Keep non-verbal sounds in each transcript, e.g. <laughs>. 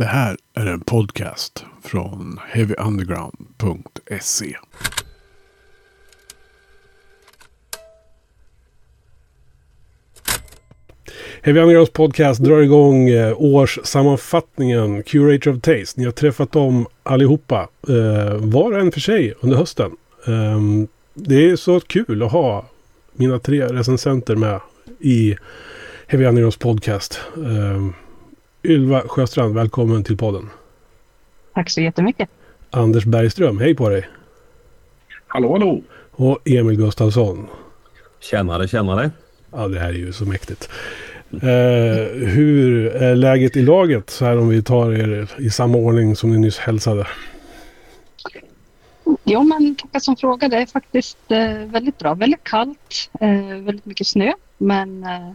Det här är en podcast från heavyunderground.se. Heavy Undergrounds podcast drar igång eh, årssammanfattningen Curator of Taste. Ni har träffat dem allihopa, eh, var och en för sig under hösten. Ehm, det är så kul att ha mina tre recensenter med i Heavy Undergrounds podcast. Ehm, Ylva Sjöstrand, välkommen till podden. Tack så jättemycket. Anders Bergström, hej på dig. Hallå, hallå. Och Emil Gustafsson. Tjänare, tjänare. Ja, det här är ju så mäktigt. Eh, hur är läget i laget så här om vi tar er i samma ordning som ni nyss hälsade? Jo, men tackar som fråga. Det är faktiskt eh, väldigt bra. Väldigt kallt, eh, väldigt mycket snö. Men eh,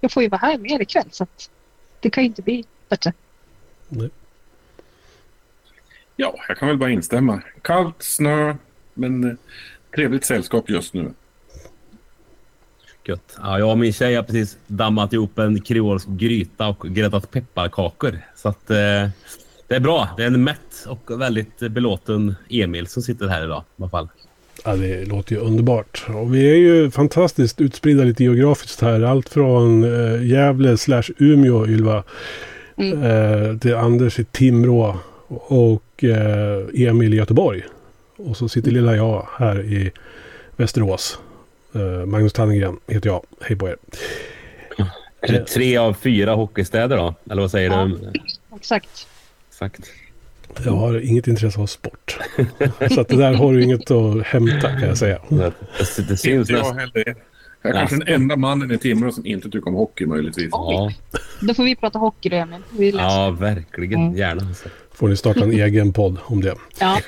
jag får ju vara här med er ikväll så att det kan ju inte bli bättre. Nej. Ja, jag kan väl bara instämma. Kallt, snö, men eh, trevligt sällskap just nu. Gött. Ja, jag och min tjej har precis dammat ihop en kreolsk gryta och gräddat pepparkakor. Så att eh, det är bra. Det är en mätt och väldigt belåten Emil som sitter här idag i alla fall. Ja, det låter ju underbart. Och vi är ju fantastiskt utspridda lite geografiskt här. Allt från eh, Gävle slash Umeå, Ylva, Mm. eh, till Anders i Timrå och eh, Emil i Göteborg. Och så sitter lilla jag här i Västerås. Eh, Magnus Tannegren heter jag. Hej på er. Är det tre av fyra hockeystäder då? Eller vad säger Ja. du? Exakt. Exakt. Jag har inget intresse av sport. så att det där har du inget att hämta kan jag säga. Det, det, det syns Inte jag heller. Jag är kanske den enda mannen i Timrå som inte tycker om hockey möjligtvis. Ja, Då får vi prata hockey då, Emil. Ja, verkligen. Mm. Gärna. Alltså. Får ni starta en <laughs> egen podd om det. Ja.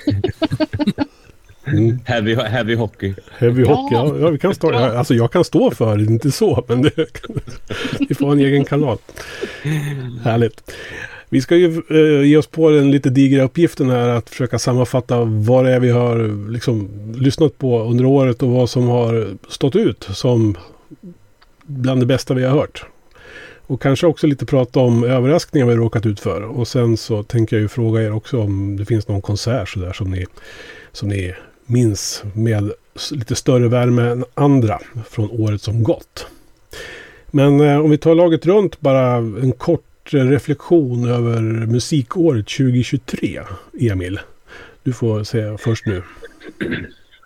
Mm. Heavy, heavy hockey. Heavy hockey, ja, ja vi kan stå, ja, alltså jag kan stå för det, inte så, men det, <laughs> vi får en egen kanal. Härligt. Vi ska ju eh, ge oss på den lite digra uppgiften här att försöka sammanfatta vad det är vi har liksom, lyssnat på under året och vad som har stått ut som bland det bästa vi har hört. Och kanske också lite prata om överraskningar vi råkat ut för. Och sen så tänker jag ju fråga er också om det finns någon konsert sådär som ni, som ni minns med lite större värme än andra från året som gått. Men eh, om vi tar laget runt bara en kort kort reflektion över musikåret 2023. Emil, du får säga först nu.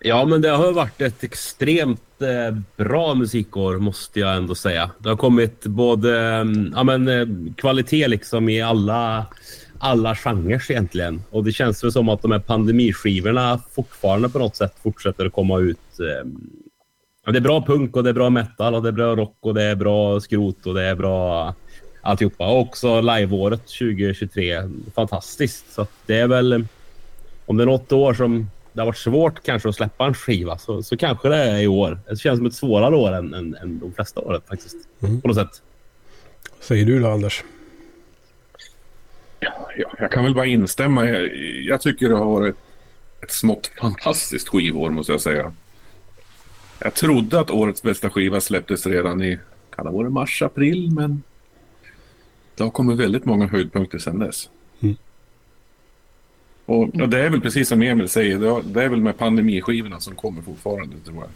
Ja, men det har varit ett extremt eh, bra musikår måste jag ändå säga. Det har kommit både mm, ja, men, eh, kvalitet liksom i alla, alla genrer egentligen. Och det känns väl som att de här pandemiskivorna fortfarande på något sätt fortsätter att komma ut. Eh, det är bra punk och det är bra metal och det är bra rock och det är bra skrot och det är bra alltihopa. Och också liveåret 2023. Fantastiskt. Så det är väl om det är något år som det har varit svårt kanske att släppa en skiva så, så kanske det är i år. Det känns som ett svårare år än, än, än de flesta åren faktiskt. Mm. På något sätt. Säger du då Anders? Ja, jag kan väl bara instämma. Jag, jag tycker det har varit ett smått fantastiskt skivår måste jag säga. Jag trodde att årets bästa skiva släpptes redan i, kan det varit mars, april, men det har kommit väldigt många höjdpunkter sedan dess. Mm. Och ja, det är väl precis som Emil säger, det är väl med pandemiskivorna som kommer fortfarande tror jag.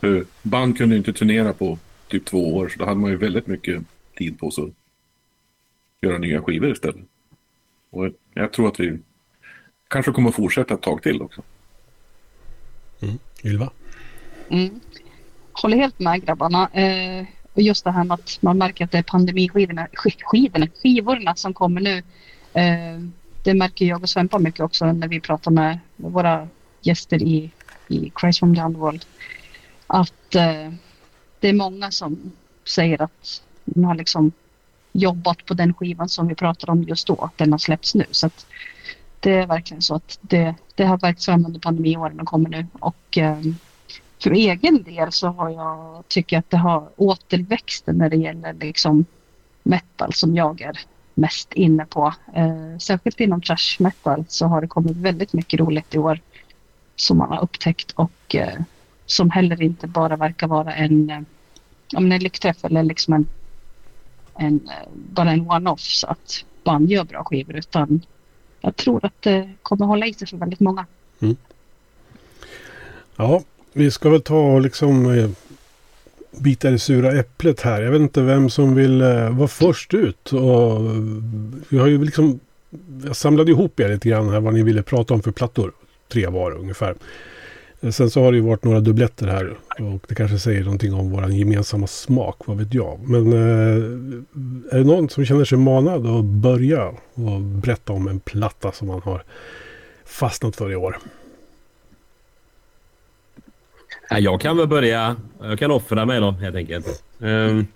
För band kunde inte turnera på typ två år, så då hade man ju väldigt mycket tid på sig att göra nya skivor istället. Och jag tror att vi kanske kommer fortsätta ett tag till också. Ylva? Mm. Håller helt med grabbarna. Eh, och just det här med att man märker att det är pandemiskivorna, skivorna, skivorna som kommer nu. Eh, det märker jag och Svempa mycket också när vi pratar med våra gäster i, i Christ from the Underworld. Att eh, det är många som säger att de har liksom jobbat på den skivan som vi pratar om just då, att den har släppts nu. Så att det är verkligen så att det, det har verkts fram under pandemiåren och kommer nu. Och eh, för egen del så har jag tycker att det har återväxten när det gäller liksom metal som jag är mest inne på. Eh, särskilt inom trash metal så har det kommit väldigt mycket roligt i år som man har upptäckt och eh, som heller inte bara verkar vara en, eh, om en lyckträff eller liksom en, en, eh, bara en one-off. Så att band gör bra skivor utan jag tror att det kommer hålla i sig för väldigt många. Mm. Ja, vi ska väl ta och liksom eh, bita i det sura äpplet här. Jag vet inte vem som vill eh, vara först ut. Och, eh, vi har ju liksom, jag samlade ihop er lite grann här vad ni ville prata om för plattor. Tre var ungefär. Eh, sen så har det ju varit några dubbletter här och det kanske säger någonting om vår gemensamma smak, vad vet jag. Men eh, är det någon som känner sig manad att börja och berätta om en platta som man har fastnat för i år? Ja, Jag kan väl börja. Jag kan offra mig då helt enkelt. Um,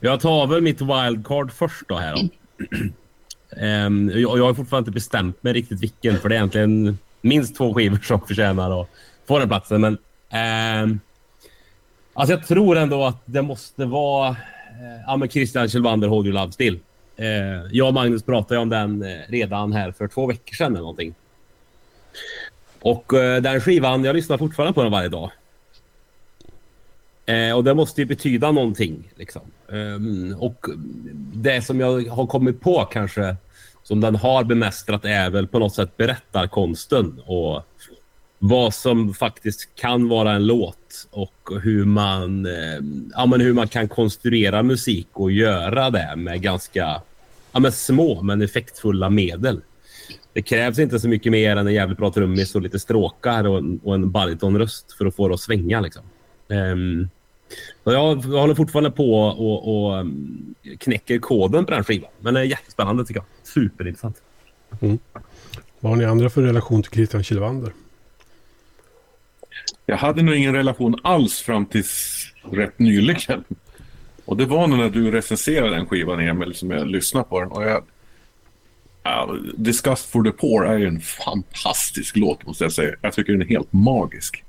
jag tar väl mitt wildcard först då här då. Um, jag, jag har fortfarande inte bestämt mig riktigt vilken för det är egentligen minst två skivor som förtjänar att få den platsen. Men um, alltså jag tror ändå att det måste vara eh, ja, men Christian Kjellvander Hold You Love Still. Eh, jag och Magnus pratade om den eh, redan här för två veckor sedan eller någonting. Och eh, den skivan, jag lyssnar fortfarande på den varje dag. Eh, och det måste ju betyda någonting. Liksom. Ehm, och det som jag har kommit på kanske som den har bemästrat är väl på något sätt berättarkonsten och vad som faktiskt kan vara en låt och hur man, eh, ja, men hur man kan konstruera musik och göra det med ganska ja, men små men effektfulla medel. Det krävs inte så mycket mer än en jävligt bra trummis och lite stråkar och en, och en baritonröst för att få det att svänga. Liksom. Ehm, så jag, jag håller fortfarande på och, och um, knäcker koden på den skivan. Men det är jättespännande tycker jag. Superintressant. Vad har ni andra för relation till Christian Kjellvander? Jag hade nog ingen relation alls fram till rätt nyligen. Och det var nog när du recenserade den skivan, Emil, som jag lyssnade på den. Och jag... Uh, Disgust for the Poor är en fantastisk låt, måste jag säga. Jag tycker den är helt magisk.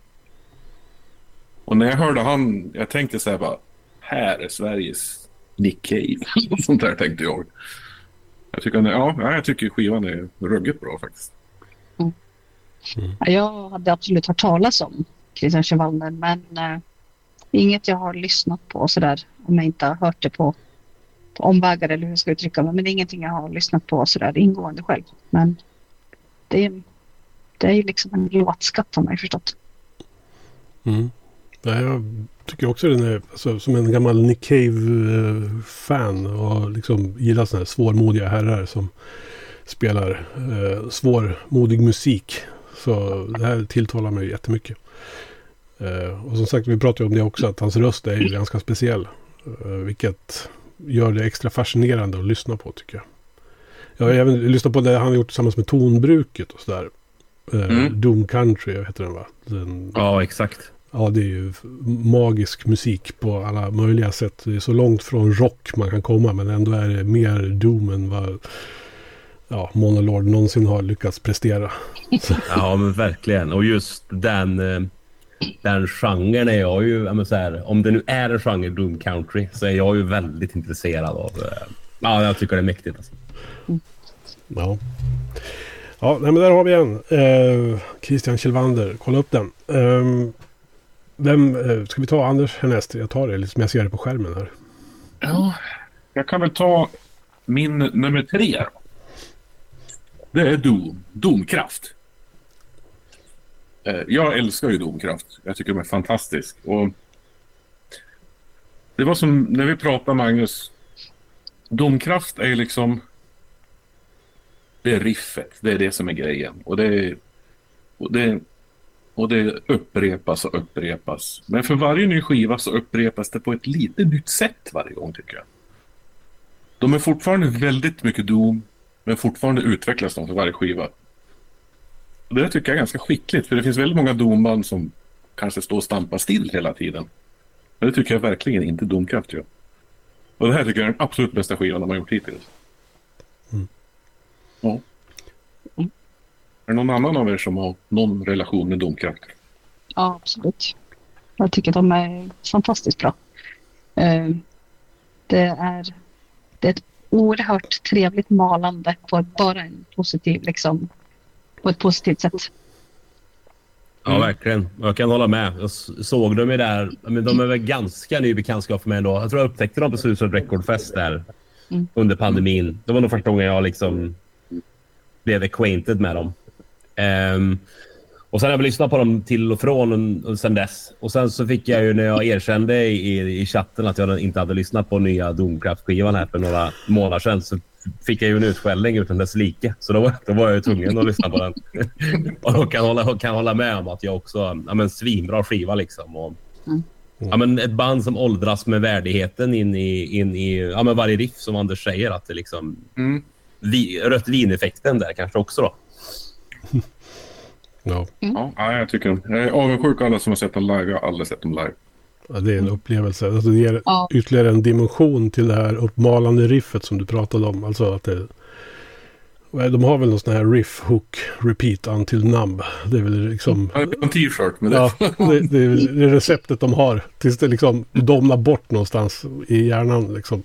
Och när jag hörde han, jag tänkte så här bara, här är Sveriges Nick Cave. <laughs> Sånt där tänkte jag. Jag tycker, ja, jag tycker skivan är ruggigt bra faktiskt. Mm. Ja, Jag hade absolut hört talas om Christian Chevalner men eh, inget jag har lyssnat på sådär om jag inte har hört det på omvägar eller hur jag ska uttrycka mig. Men det är ingenting jag har lyssnat på sådär ingående själv. Men det är, det är liksom en låtskatt man ju förstått. Mm. Nej, jag tycker också den är alltså, som en gammal Nick Cave-fan och liksom gillar sådana här svårmodiga herrar som spelar eh, svårmodig musik. Så det här tilltalar mig jättemycket. Eh, och som sagt, vi pratade om det också, att hans röst är ju <laughs> ganska speciell. Eh, vilket gör det extra fascinerande att lyssna på tycker jag. Jag har även lyssnat på det han har gjort tillsammans med tonbruket och sådär. Eh, Mm. Doom Country heter den va? Den, Ja, exakt. Ja, det är ju magisk musik på alla möjliga sätt. Det är så långt från rock man kan komma men ändå är det mer Doom än vad ja, Monolord någonsin har lyckats prestera. Ja, men verkligen. Och just den, eh, den genren är jag ju, så här, om det nu är en genre, Doom Country, så är jag ju väldigt intresserad av. eh, Ja, jag tycker det är mäktigt. Alltså. Ja, ja nej, men där har vi en. Eh, Christian Kjellvander, kolla upp den. Eh, vem, eh, ska vi ta Anders härnäst? Jag tar det, liksom jag ser det på skärmen här. Ja, jag kan väl ta min nummer tre. då. Det är Doom. Domkraft. Eh, jag älskar ju Domkraft. Jag tycker de är fantastisk. Och det var som när vi pratade Magnus. Domkraft är liksom... Det är riffet. Det är det som är grejen. Och det, är- och det, och det upprepas och upprepas. Men för varje ny skiva så upprepas det på ett lite nytt sätt varje gång tycker jag. De är fortfarande väldigt mycket Doom, men fortfarande utvecklas de för varje skiva. Det där tycker jag är ganska skickligt, för det finns väldigt många Doom-band som kanske står och stampar still hela tiden. Men det tycker jag verkligen inte Domkraft gör. Och det här tycker jag är den absolut bästa skivan de har gjort hittills. Ja. Är det någon annan av er som har någon relation med Domkraft? Ja, absolut. Jag tycker de är fantastiskt bra. Eh, Det är, det är ett oerhört trevligt malande på bara en positiv, liksom, på ett positivt sätt. Ja, Mm. verkligen. Jag kan hålla med. Jag såg dem ju där. Men de är väl ganska ny bekantskap för mig ändå. Jag tror jag upptäckte dem på Suicide Record Fest där Mm. under pandemin. Det var nog första gången jag liksom blev acquainted med dem. Ehm, och sen har jag lyssnat på dem till och från och sen dess. Och sen så fick jag ju när jag erkände i, i chatten att jag inte hade lyssnat på nya Domkraft-skivan här för några månader sedan så fick jag ju en utskällning utan dess like. Så då, var- då var jag ju tvungen att lyssna på den. <laughs> och då kan hålla, kan hålla med om att jag också... Ja, men svinbra skiva liksom. Och, Mm. ja, men ett band som åldras med värdigheten in i, in i ja, men varje riff som Anders säger. Att det liksom... Mm. Vi, rött vin-effekten där kanske också då. <laughs> Ja. Ja, ja, jag tycker Jag är avundsjuk alla som har sett dem live. Jag har aldrig sett dem live. Ja, det är en upplevelse. Alltså det ger Ja. ytterligare en dimension till det här uppmalande riffet som du pratade om. Alltså att det... De har väl någon sån här riff, hook, repeat, until numb. Det är väl liksom... En t-shirt med det. Ja, det, det är väl det receptet de har. Tills det liksom domnar bort någonstans i hjärnan. Liksom.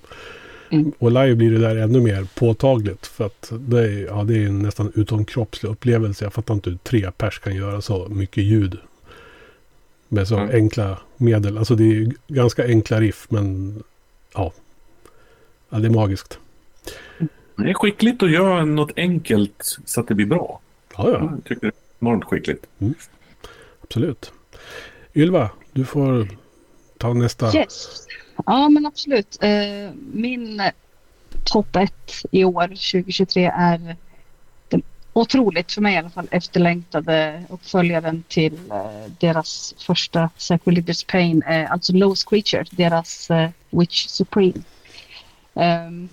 Mm. Och live blir det där ännu mer påtagligt. För att det är, ja, det är en nästan utomkroppslig upplevelse. Jag fattar inte hur tre pers kan göra så mycket ljud. Med så Mm. enkla medel. Alltså det är ju ganska enkla riff men ja. ja det är magiskt. Det är skickligt att göra något enkelt så att det blir bra. Ja, ja, Jag tycker det är enormt skickligt. absolut. Ylva, du får ta nästa. Yes. Ja, men absolut. Eh, min topp ett i år, 2023, är otroligt, för mig i alla fall, efterlängtade uppföljaren till eh, deras första Sacrilegious Pain, eh, alltså Lowest Creature, deras eh, Witch Supreme. Ehm,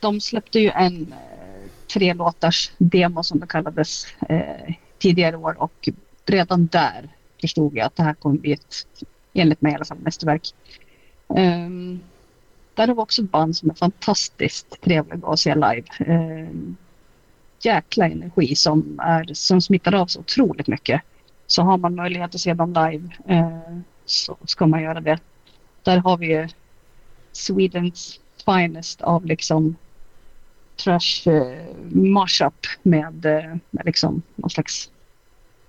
de släppte ju en eh, tre låtars demo som det kallades eh, tidigare år och redan där förstod jag att det här kommer bli ett, enligt mig i alla fall, mästerverk. Um, där har vi också ett band som är fantastiskt trevliga att se live. Um, jäkla energi som, är, som smittar av så otroligt mycket. Så har man möjlighet att se dem live eh, så ska man göra det. Där har vi ju Swedens finest av liksom trash eh, mashup med, eh, liksom någon slags,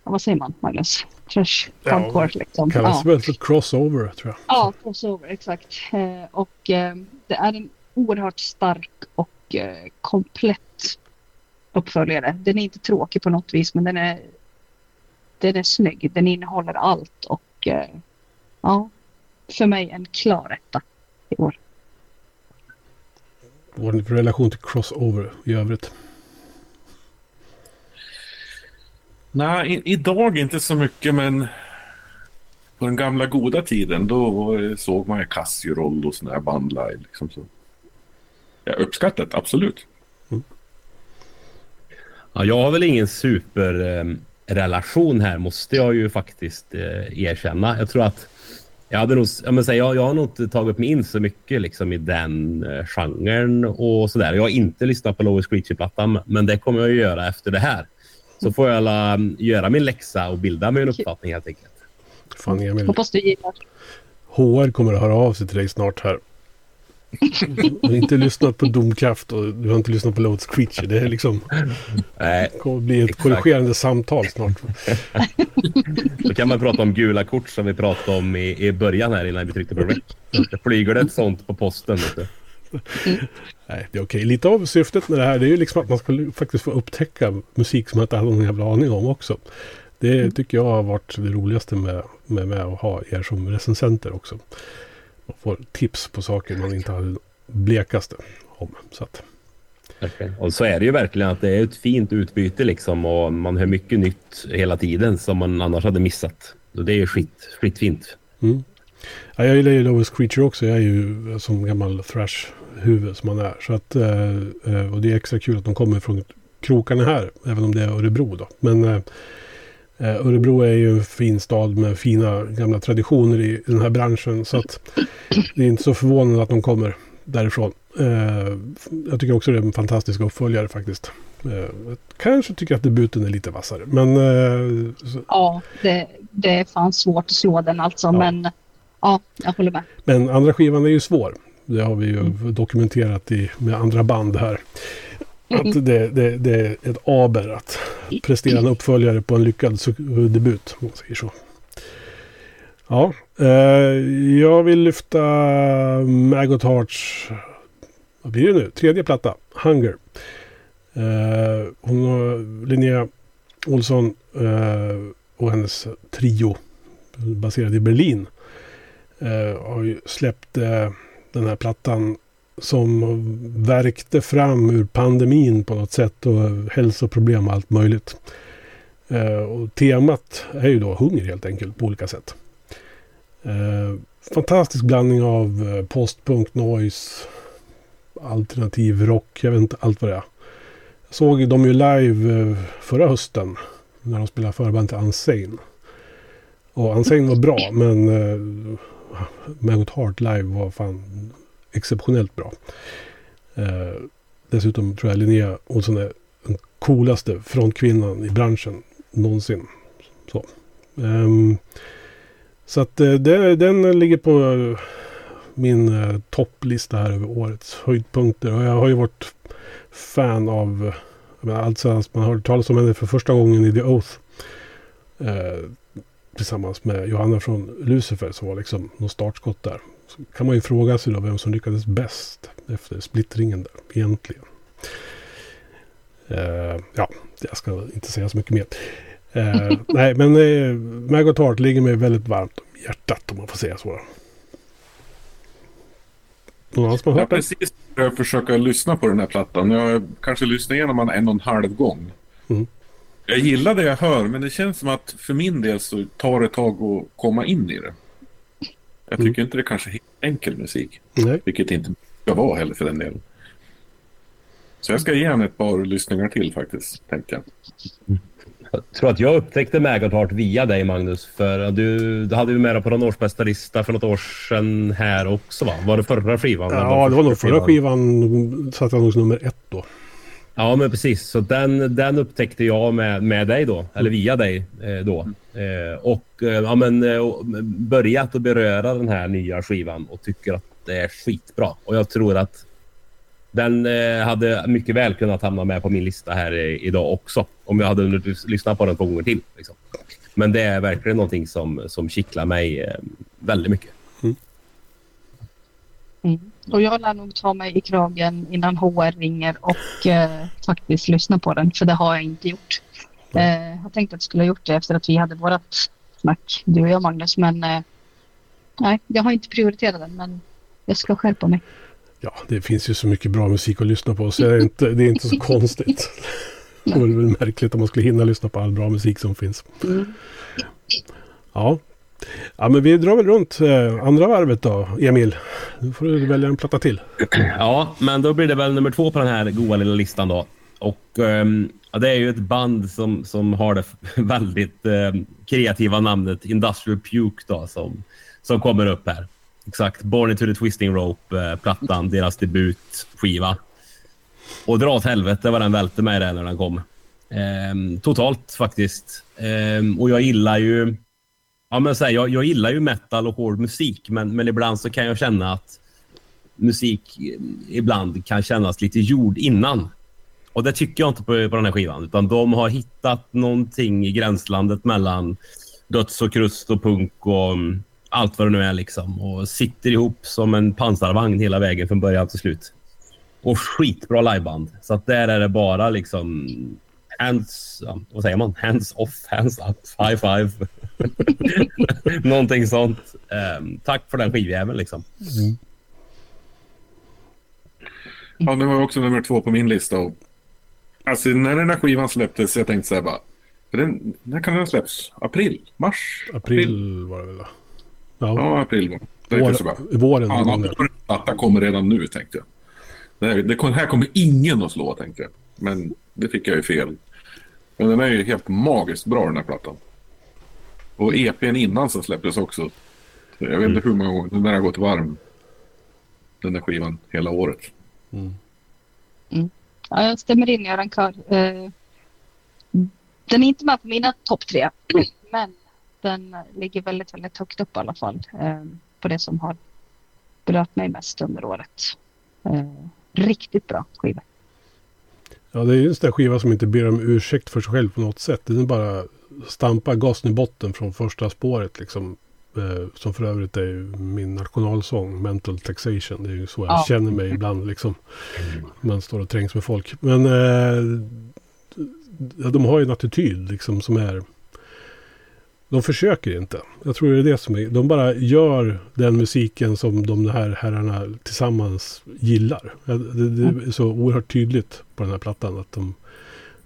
ja, vad säger man Magnus? Trash Ja, hardcore liksom. Kallas väl för crossover tror jag. Ja, crossover, exakt. Eh, och eh, det är en oerhört stark och eh, komplett uppföljare. Den är inte tråkig på något vis, men den är, den är snygg. Den innehåller allt och eh, ja, för mig en klar etta i år. Vår relation till crossover i övrigt. Nej, i, idag inte så mycket, men på den gamla goda tiden då såg man ju Casio-roll och sådana här band live. Liksom, så. Jag uppskattar det, absolut. Ja, jag har väl ingen superrelation här måste jag ju faktiskt eh, erkänna. Jag tror att jag, hade nog, jag, säga, jag, jag har nog inte tagit mig in så mycket liksom, i den eh, genren och sådär. Jag har inte lyssnat på Lois Screechy-plattan men det kommer jag att göra efter det här. Så får jag alla, mm, göra min läxa och bilda mig en uppfattning helt enkelt. Fan Emil. Hoppas du gillar. HR kommer att höra av sig till dig snart här. Du har inte lyssnat på Domkraft och du har inte lyssnat på Loads Creature. Det är liksom, Nej, det kommer att bli ett Exakt. korrigerande samtal snart. <laughs> då kan man prata om gula kort som vi pratade om i, i början här innan vi tryckte på rec. Det flyger det ett sånt på posten. Du. Nej, det är okej. Lite av syftet med det här det är ju liksom att man ska faktiskt få upptäcka musik som man inte hade någon jävla aning om också. Det tycker jag har varit det roligaste med, med, med att ha er som recensenter också. Man får tips på saker man inte hade blekaste om. Så att, Verkligen. Och så är det ju verkligen att det är ett fint utbyte liksom och man hör mycket nytt hela tiden som man annars hade missat. Och det är ju skit, skitfint. mm. ja, jag gillar ju Lowest Creature också. Jag är ju som gammal thrash-huvud som man är. Så att, eh, eh, och det är extra kul att de kommer från krokarna här. Även om det är Örebro då. Men eh, Örebro är ju en fin stad med fina gamla traditioner i den här branschen. Så att det är inte så förvånande att de kommer därifrån. Eh, jag tycker också det är en fantastisk uppföljare faktiskt. Eh, jag kanske tycker att debuten är lite vassare. Men eh, Ja, det, det är fan svårt att slå den alltså, Ja. men ja, jag håller med. Men andra skivan är ju svår. Det har vi ju dokumenterat i, med andra band här. Att det, det, det är ett aber att prestera en uppföljare på en lyckad debut. Om man säger så. Ja, eh, jag vill lyfta Maggot Hearts vad blir det nu? Tredje platta, Hunger. Eh, hon har Linnea Olsson eh, och hennes trio baserad i Berlin eh, har ju släppt eh, den här plattan som verkte fram ur pandemin på något sätt och hälsoproblem och allt möjligt. Eh, och temat är ju då hunger helt enkelt på olika sätt. Eh, fantastisk blandning av eh, postpunk, noise, alternativ rock, jag vet inte allt vad det är. Jag såg dem ju live eh, förra hösten när de spelade förband till Unsane. Och Unsane var bra men eh, uh, Maggot Heart live var fan exceptionellt bra. Eh, dessutom tror jag Linnea Olsson är den coolaste frontkvinnan i branschen någonsin. Så, eh, så att eh, det, den ligger på min eh, topplista här över årets höjdpunkter. Och jag har ju varit fan av alltså man hörde talas om henne för första gången i The Oath. Eh, tillsammans med Johanna från Lucifer som var liksom något startskott där. Så kan man ju fråga sig då vem som lyckades bäst efter splittringen där egentligen. Eh, ja, jag ska inte säga så mycket mer. Eh, <laughs> nej, men eh, Maggot Heart ligger mig väldigt varmt om hjärtat om man får säga så. Någon annan som har hört den? precis börjat försöka lyssna på den här plattan. Jag kanske lyssnar igenom den en och en halv gång. Mm. Jag gillar det jag hör men det känns som att för min del så tar det ett tag att komma in i det. Jag tycker mm. inte det är kanske är helt enkel musik. Nej. Vilket inte ska vara heller för den delen. Så jag ska ge henne ett par lyssningar till faktiskt, tänkte jag. Jag tror att jag upptäckte Maggot via dig Magnus. För du, du hade ju med dig på någon årsbästa för något år sedan här också va? Var det förra skivan? Ja, det var nog förra skivan. Satt jag nog nummer ett då. Ja, men precis. Så den, den upptäckte jag med, med dig då. Eller via dig eh, då. Eh, och eh, ja, men, eh, börjat att beröra den här nya skivan och tycker att det är skitbra. Och jag tror att den eh, hade mycket väl kunnat hamna med på min lista här eh, idag också. Om jag hade lyssnat på den två gånger till. Liksom. Men det är verkligen någonting som, som kittlar mig eh, väldigt mycket. Mm. Mm. Och jag lär nog ta mig i kragen innan HR ringer och eh, faktiskt lyssna på den. För det har jag inte gjort. Eh, jag tänkte att jag skulle ha gjort det efter att vi hade vårat snack, du och jag Magnus. Men eh, nej, jag har inte prioriterat den. Men jag ska skärpa mig. Ja, det finns ju så mycket bra musik att lyssna på så det är inte, det är inte så <laughs> konstigt. Det vore väl märkligt om man skulle hinna lyssna på all bra musik som finns. Mm. Ja ja, men vi drar väl runt eh, andra varvet då, Emil. Nu får du välja en platta till. <clears throat> Ja, men då blir det väl nummer två på den här goa lilla listan då. Och eh, ja, det är ju ett band som, som har det <laughs> väldigt eh, kreativa namnet Industrial Puke då, som, som kommer upp här. Exakt. Born into the Twisting Rope-plattan, eh, deras debutskiva. Och dra åt helvete vad den välte mig där när den kom. Eh, totalt faktiskt. Eh, och jag gillar ju... Ja, men så här, jag, jag gillar ju metal och hård musik, men, men ibland så kan jag känna att musik eh, ibland kan kännas lite gjord innan. Och det tycker jag inte på, på den här skivan, utan de har hittat någonting i gränslandet mellan döds och krust och punk och mm, allt vad det nu är liksom och sitter ihop som en pansarvagn hela vägen från början till slut. Och skitbra liveband. Så att där är det bara liksom hands, ja, vad säger man? Hands off, hands up, high five. <laughs> Någonting sånt. Um, tack för den skivjäveln liksom. Mm. Ja, det var också nummer två på min lista. Och, alltså när den här skivan släpptes, jag tänkte så här bara. Den, när kan den ha släppts? April? Mars? April, april var det väl? Ja, ja april var det. Vår, bara, våren. Ja, data kommer redan nu tänkte jag. Det här, det här kommer ingen att slå tänkte jag. Men det fick jag ju fel. Men den är ju helt magiskt bra den här plattan. Och EPn innan som släpptes också. Jag vet inte mm. hur många gånger. Den har gått varm. Den där skivan hela året. Mm. Mm. Ja, jag stämmer in Göran Kör. Uh, den är inte med på mina topp tre. <clears throat> Men den ligger väldigt, väldigt högt upp i alla fall eh, på det som har berört mig mest under året. Eh, riktigt bra skiva. Ja, det är just den skiva som inte ber om ursäkt för sig själv på något sätt. Den bara stampar gasen i botten från första spåret liksom Eh, som för övrigt är ju min nationalsång, Mental Taxation. Det är ju så jag Ja. känner mig ibland liksom. Man står och trängs med folk. Men eh, de har ju en attityd liksom som är... De försöker inte. Jag tror det är det som är... De bara gör den musiken som de här herrarna tillsammans gillar. Det, det är så oerhört tydligt på den här plattan att de...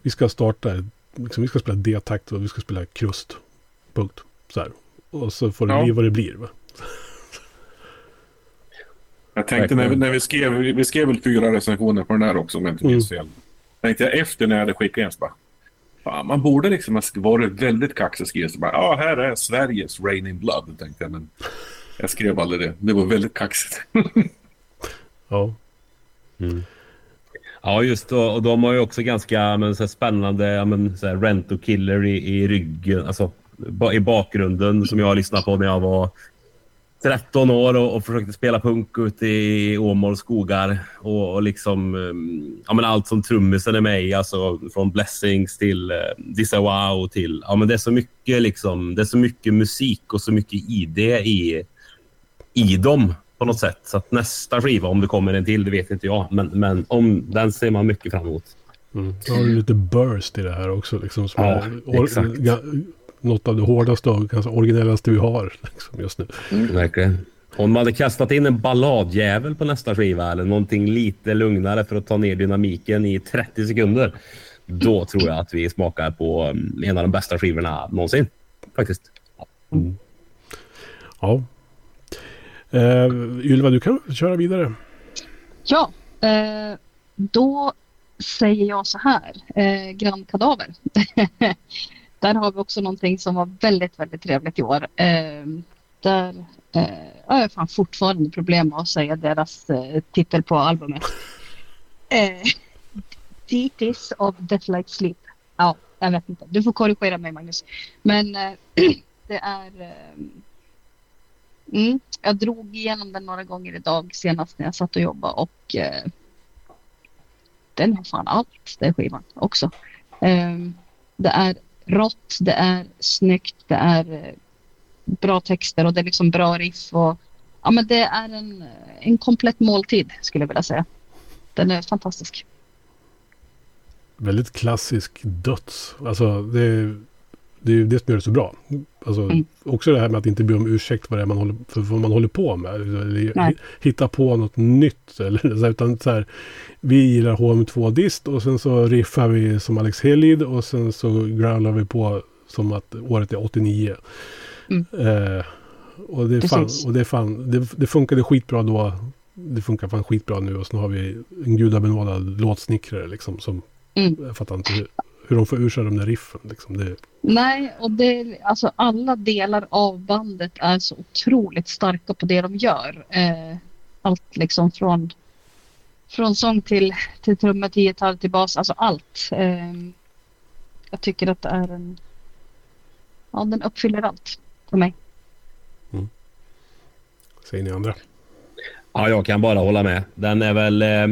Vi ska starta... Liksom, vi ska spela D-takt och vi ska spela krust. Punkt. Så här. Och så får det Ja. bli vad det blir. Va? Jag tänkte när vi, när vi skrev, vi skrev väl fyra recensioner på den här också om jag inte minns fel. Tänkte jag efter när jag hade skickat in bara. Fan, man borde liksom ha varit väldigt kaxig och skrivit så bara. Ja, här är Sveriges Rain in Blood. Tänkte jag, men jag skrev aldrig det. Det var väldigt kaxigt. <laughs> Ja. Ja, just då, och de har ju också ganska men, så här, spännande ja, men, så här, Rent och Killer i, i ryggen, alltså i bakgrunden som jag lyssnade på när jag var 13 år och, och försökte spela punk ute i Åmåls skogar. Och, och liksom, um, ja, men allt som trummisen är med i, alltså från Blessings till uh, Dissa Wow till... Ja, men det är så mycket liksom, det är så mycket musik och så mycket ID i, i dem på något sätt. Så att nästa skiva, om det kommer en till, det vet inte jag. Men, men om, den ser man mycket fram emot. Mm. Då har du lite burst i det här också. Liksom, som Ja, är exakt. Något av det hårdaste och kanske originellaste vi har <laughs> liksom, just nu. Verkligen. Om man hade kastat in en balladjävel på nästa skiva eller någonting lite lugnare för att ta ner dynamiken i 30 sekunder. Då tror jag att vi smakar på mm, en av de bästa skivorna någonsin. Faktiskt. Ja. Uh, Ylva, du kan köra vidare. Ja, eh, då säger jag så här. Eh, Grand Kadaver. <laughs> där har vi också någonting som var väldigt, väldigt trevligt i år. Eh, där eh, jag har fan fortfarande problem med att säga deras eh, titel på albumet. <laughs> Eh, Deities of Death Like Sleep. Ja, jag vet inte. Du får korrigera mig Magnus. Men eh, <clears throat> det är... Eh, mm, jag drog igenom den några gånger idag senast när jag satt och jobbade och eh, den har fan allt, den skivan också. Eh, det är rått, det är snyggt, det är eh, bra texter och det är liksom bra riff och ja men det är en, eh, en komplett måltid skulle jag vilja säga. Den är fantastisk. Väldigt klassisk döds. Alltså det, är- det är ju det som gör det så bra. Alltså, Mm. Också det här med att inte be om ursäkt för, det man håller, för vad man håller på med. Eller Nej. hitta på något nytt. <laughs> Eller, utan så här, vi gillar HM2-dist och sen så riffar vi som Alex Helid och sen så growlar vi på som att året är 89. Mm. Eh, och det, är fan, och det, är fan, det, det funkade skitbra då. Det funkar fan skitbra nu och så har vi en gudabenådad låtsnickrare liksom som Mm. jag fattar inte hur, hur de får ur sig de där riffen. Liksom. Det, Nej, och det, alltså alla delar av bandet är så otroligt starka på det de gör. Eh, allt liksom från, från sång till, till trummor, till gitarr, till bas, alltså allt. Eh, jag tycker att det är en... Ja, den uppfyller allt för mig. säger ni andra. Ja, jag kan bara hålla med. Den är väl eh,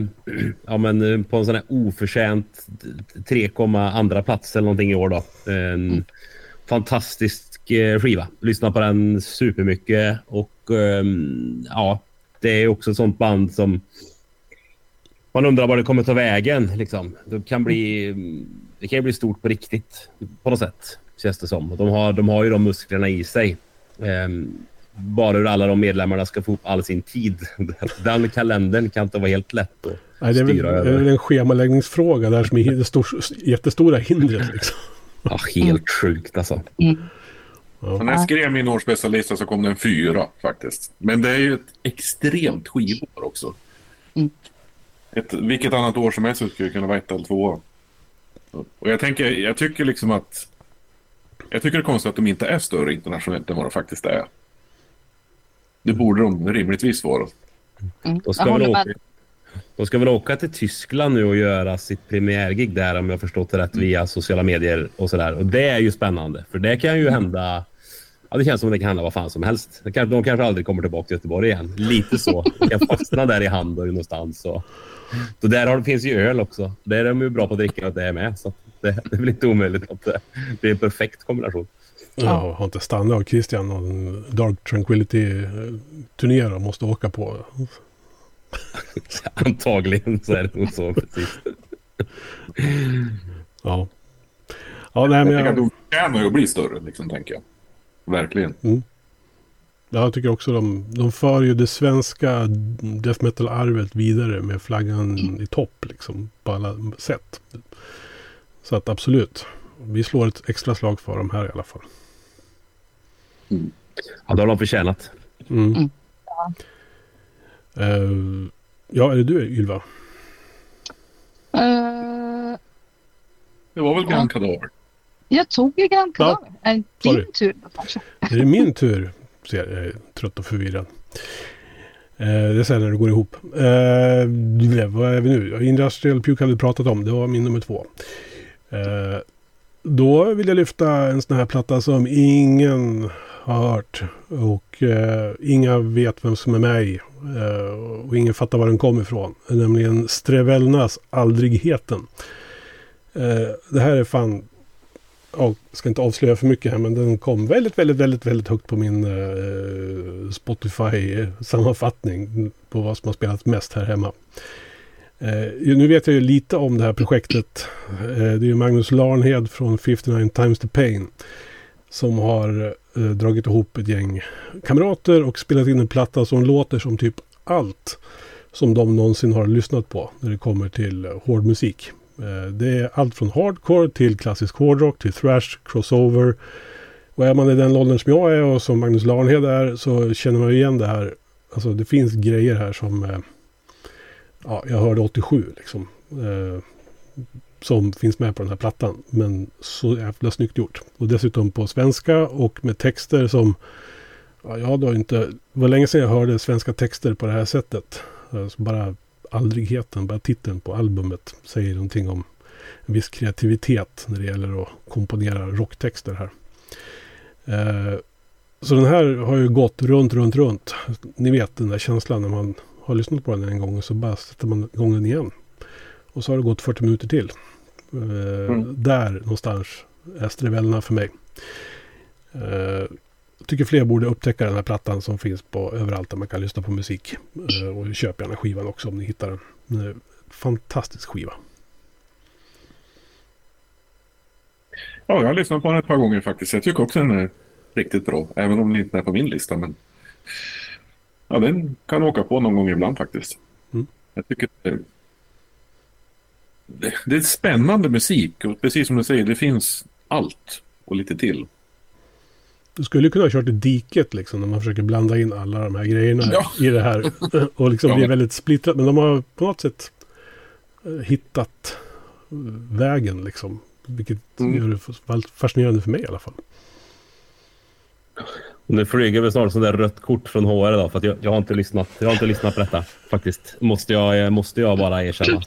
ja, men, eh, på en sån här oförtjänt 3, andra plats eller någonting i år. Då. En fantastisk eh, skiva. Lyssnar på den supermycket och ehm, ja, det är också ett sånt band som man undrar var det kommer ta vägen. Liksom. Det, kan bli, det kan bli stort på riktigt på något sätt, känns det som. De har, de har ju de musklerna i sig. Ehm, bara hur alla de medlemmarna ska få upp all sin tid. <laughs> Den kalendern kan inte vara helt lätt att Nej, det är väl, styra det är över. väl en schemaläggningsfråga där som är det stor, jättestora hindret. Liksom. Ja, helt sjukt alltså. Mm. Så när jag skrev min årsbästa så kom det en fyra faktiskt. Men det är ju ett extremt skivår också. Mm. Ett, vilket annat år som helst skulle kunna vara ett eller två. Och jag tänker, jag tycker liksom att... Jag tycker det är konstigt att de inte är större internationellt än vad de faktiskt är. Det borde de rimligtvis vara. Mm. De ska, väl åka, de ska väl åka till Tyskland nu och göra sitt premiärgig där om jag förstått det rätt via sociala medier och sådär. Och det är ju spännande för det kan ju hända. Ja, det känns som att det kan hända vad fan som helst. Det kan, de kanske aldrig kommer tillbaka till Göteborg igen. Lite så. De kan fastna där i Hamburg någonstans. Och, så där har, finns ju öl också. Där är de ju bra på att dricka och det är med. Så det, det är väl inte omöjligt att det, det är en perfekt kombination. Ja, har inte Stanne och Christian någon Dark Tranquility-turné de måste åka på? <laughs> Antagligen så är det nog så precis. Ja. Ja, nej, Jag men tycker att jag, de förtjänar ju att bli större, liksom, tänker jag. Verkligen. jag tycker också de, de för ju det svenska death metal-arvet vidare med flaggan i topp liksom på alla sätt. Så att absolut, vi slår ett extra slag för dem här i alla fall. Ja, det har de förtjänat. Mm. Mm. Eh, ja, är det du Ylva? Eh, Det var väl Ja. Grand Cadaver? jag tog ju Grand Ja, Cadaver. Är det sorry. din tur då kanske? Är det min tur? Ser jag, är trött och förvirrad. Eh, det är sen när det går ihop. Eh, vad är vi nu? Industrial Puke hade vi pratat om. Det var min nummer två. Eh, då vill jag lyfta en sån här platta som ingen har hört. Och eh, inga vet vem som är med i. Eh, och ingen fattar var den kommer ifrån. Nämligen Strevelnas Aldrigheten. Eh, det här är fan Jag ska inte avslöja för mycket här, men den kom väldigt, väldigt, väldigt, väldigt högt på min eh, Spotify-sammanfattning på vad som har spelats mest här hemma. Eh, nu vet jag ju lite om det här projektet. Eh, det är ju Magnus Larnhed från 59 Times the Pain som har eh, dragit ihop ett gäng kamrater och spelat in en platta som låter som typ allt som de någonsin har lyssnat på när det kommer till eh, hård musik. Eh, Det är allt från hardcore till klassisk hårdrock till thrash, crossover. Och är man i den åldern som jag är och som Magnus Larnhed är så känner man ju igen det här. Alltså det finns grejer här som... eh, Ja, jag hörde 87 liksom. Eh, som finns med på den här plattan. Men så jävla snyggt gjort. Och dessutom på svenska och med texter som... Ja, jag hade inte... Det var länge sedan jag hörde svenska texter på det här sättet. Alltså bara aldrigheten, bara titeln på albumet säger någonting om en viss kreativitet när det gäller att komponera rocktexter här. Eh, så den här har ju gått runt, runt, runt. Ni vet den där känslan när man har lyssnat på den en gång och så bara sätter man igång den igen. Och så har det gått 40 minuter till. Eh, Där någonstans är Strevelna för mig. Eh, jag tycker fler borde upptäcka den här plattan som finns på överallt där man kan lyssna på musik. Eh, och köp gärna skivan också om ni hittar den. Den fantastisk skiva. Ja, jag har lyssnat på den ett par gånger faktiskt. Jag tycker också den är riktigt bra. Även om den inte är på min lista. Men ja, den kan åka på någon gång ibland faktiskt. Mm. Jag tycker det, är spännande musik. Och precis som du säger, det finns allt och lite till. Du skulle kunna ha kört i diket liksom när man försöker blanda in alla de här grejerna Ja. i det här. <laughs> Och liksom Ja. blir väldigt splittrat. Men de har på något sätt eh, hittat eh, vägen liksom. Vilket Mm. gör det fascinerande för mig i alla fall. Nu flyger väl snart sånt där rött kort från HR idag för att jag, jag, har inte lyssnat, jag har inte lyssnat på detta faktiskt. Måste jag, måste jag bara erkänna.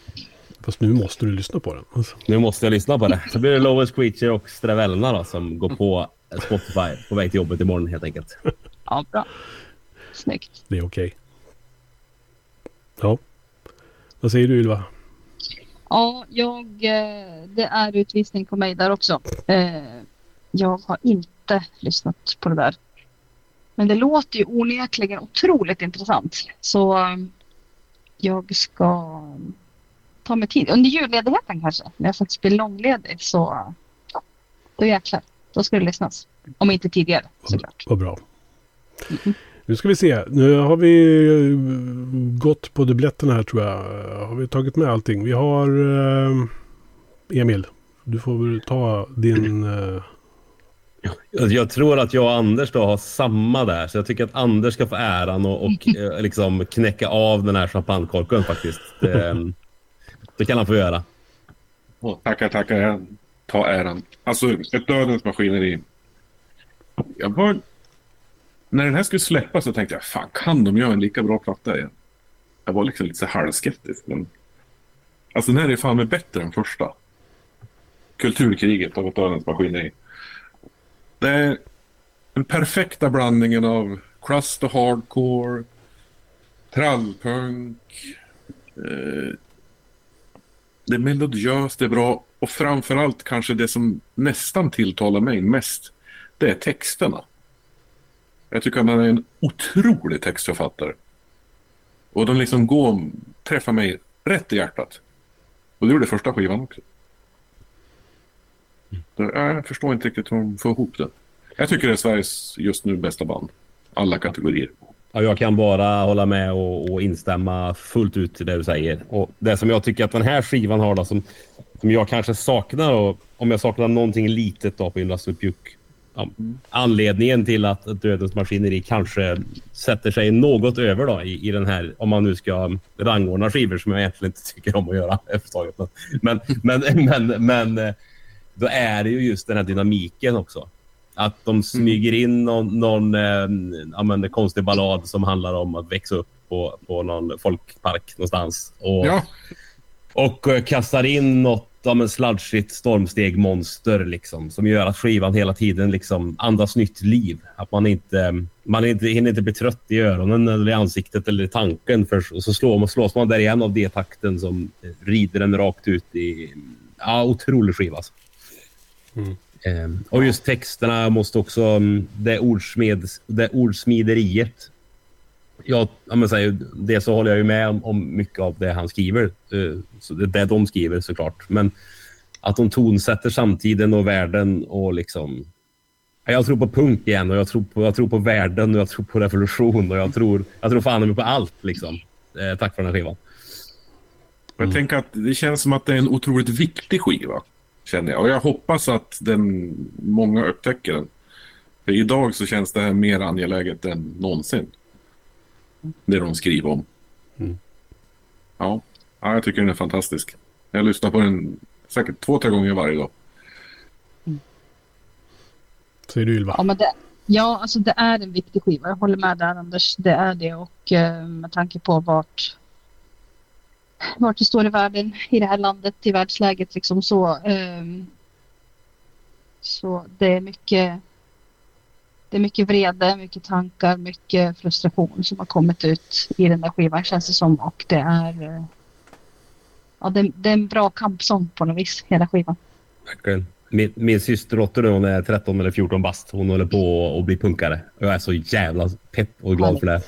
Fast nu måste du lyssna på den. Alltså. Nu måste jag lyssna på det. Så blir det Lowest Creature och Stravelna då, som går på Spotify på väg till jobbet imorgon helt enkelt. Ja, bra. Snyggt. Det är okej. Ja. Vad säger du Ylva? Ja, jag, eh, det är utvisning på mig där också. Eh, Jag har inte lyssnat på det där. Men det låter ju onekligen otroligt intressant. Så eh, jag ska ta mig tid. Under julledigheten kanske. När jag faktiskt blir långledig så då jäklar. Då ska det lyssnas. Om inte tidigare såklart. Vad bra. Mhm. Nu ska vi se. Nu har vi eh, gått på dubbletterna här tror jag. Har vi tagit med allting? Vi har eh, Emil. Du får väl ta din... Eh, Jag, jag tror att jag och Anders då har samma där, så jag tycker att Anders ska få äran och, och <laughs> eh, liksom knäcka av den här champagnekorken faktiskt. Det, <laughs> det kan han få göra. Tackar, tackar. Jag tar äran. Alltså, ett dödens maskineri. Jag var... När den här skulle släppas så tänkte jag, fan kan de göra en lika bra platta igen? Jag var liksom lite så halvskeptisk. Men... Alltså den här är fan med bättre än första. Kulturkriget av ett dödens maskineri. Det är den perfekta blandningen av crust och hardcore, trallpunk, eh, det är melodiöst, det är bra och framförallt kanske det som nästan tilltalar mig mest. det är texterna. Jag tycker att han är en otrolig textförfattare. Och de liksom går, träffar mig rätt i hjärtat. Och det gjorde första skivan också. Så, äh, jag förstår inte riktigt hur de får ihop det. Jag tycker det är Sveriges just nu bästa band. Alla kategorier. Ja, jag kan bara hålla med och, och instämma fullt ut i det du säger. Och det som jag tycker att den här skivan har då, som, som jag kanske saknar, och, om jag saknar någonting litet då på Industrial Puke. Ja, anledningen till att Dödens Maskineri kanske sätter sig något över då i, i den här, om man nu ska rangordna skivor som jag egentligen inte tycker om att göra <laughs> överhuvudtaget. Men, men, men, men, men då är det ju just den här dynamiken också. Att de smyger in någon, någon eh, ja, konstig ballad som handlar om att växa upp på, på någon folkpark någonstans. Och, Ja, och eh, kastar in något ja, men sladgigt stormstegmonster liksom, som gör att skivan hela tiden liksom andas nytt liv. Att man inte, man inte, hinner inte bli trött i öronen eller i ansiktet eller i tanken. För så slår man, slås man där igen av det takten som rider den rakt ut i... Ja, otrolig skiva. Alltså. Ehm, och just texterna måste också... mm, Det, ordsmed, det ordsmideriet. Jag, ja, men säger, det så håller jag ju med om, om mycket av det han skriver. Eh, så det, det de skriver såklart. Men att de tonsätter samtiden och världen och liksom... Ja, Jag tror på punk igen och jag tror på, jag tror på världen och jag tror på revolution och jag tror, jag tror fan på allt liksom. Eh, tack för den här skivan. och jag tänker att det känns som att det är en otroligt viktig skiva. Känner jag. Och jag hoppas att den, många upptäcker den. För idag så känns det här mer angeläget än någonsin. Det de skriver om. Ja. ja, jag tycker den är fantastisk. Jag lyssnar på den säkert två, tre gånger varje dag. Säger du Ylva? Ja, men det, ja, alltså det är en viktig skiva. Jag håller med där Anders. Det är det och eh, med tanke på vart vart vi står i världen, i det här landet, i världsläget liksom så. ehm, så det är mycket det är mycket vrede, mycket tankar, mycket frustration som har kommit ut i den där skivan känns det som och det är eh, ja, det, det är en bra kampsång på något vis, hela skivan. Verkligen. Min, min systerdotter nu, hon är 13 eller 14 bast. Hon håller på att bli punkare. Jag är så jävla pepp och glad för det.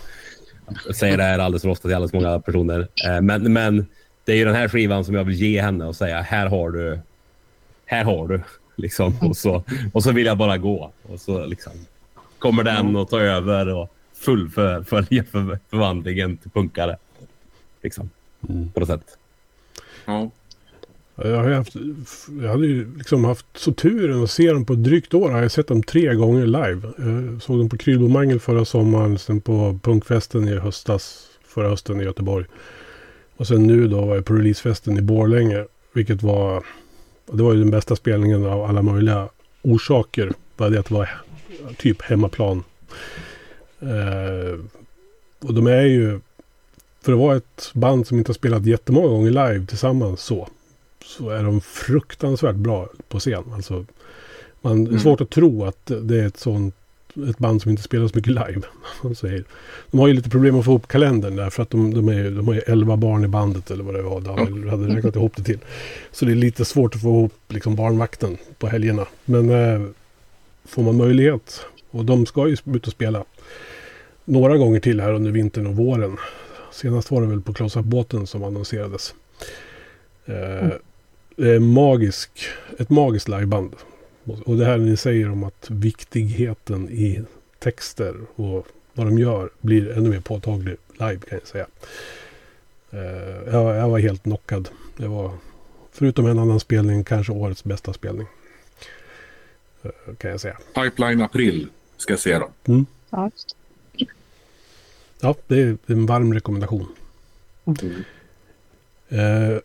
Jag säger det här alldeles för ofta till alldeles många personer. Eh, Men, men det är ju den här skivan som jag vill ge henne och säga här har du. Här har du. <laughs> Liksom. Och, så, och så vill jag bara gå. Och så liksom, kommer den och tar över och fullföljer för, förvandlingen till punkare. Liksom. På något sätt. Ja. Jag, har haft, jag hade ju liksom haft så turen att se dem på ett drygt år. Jag har sett dem tre gånger live. Jag såg dem på Krylbomangel förra sommaren. Sen på punkfesten i höstas. Förra hösten i Göteborg. Och sen nu då var jag på releasefesten i Borlänge. Vilket var... Det var ju den bästa spelningen av alla möjliga orsaker. Bara det att det var typ hemmaplan. Eh, och de är ju... För att vara ett band som inte har spelat jättemånga gånger live tillsammans så. Så är de fruktansvärt bra på scen. Alltså, man, det är Mm. svårt att tro att det är ett sånt ett band som inte spelar så mycket live. <laughs> Man säger. De har ju lite problem att få ihop kalendern där för att de, de, är, de har ju 11 barn i bandet eller vad det var. De hade räknat ihop det till. Så det är lite svårt att få ihop liksom barnvakten på helgerna. Men eh, får man möjlighet och de ska ju ut och spela några gånger till här under vintern och våren. Senast var det väl på Close-Up-båten som annonserades. Eh, det är magisk, ett magiskt liveband. Och det här ni säger om att viktigheten i texter och vad de gör blir ännu mer påtaglig live kan jag säga. Eh, jag, jag var helt knockad. Det var förutom en annan spelning kanske årets bästa spelning. Eh, kan jag säga. Pipeline April ska jag se dem. Ja, just. Ja, det är en varm rekommendation. Eh,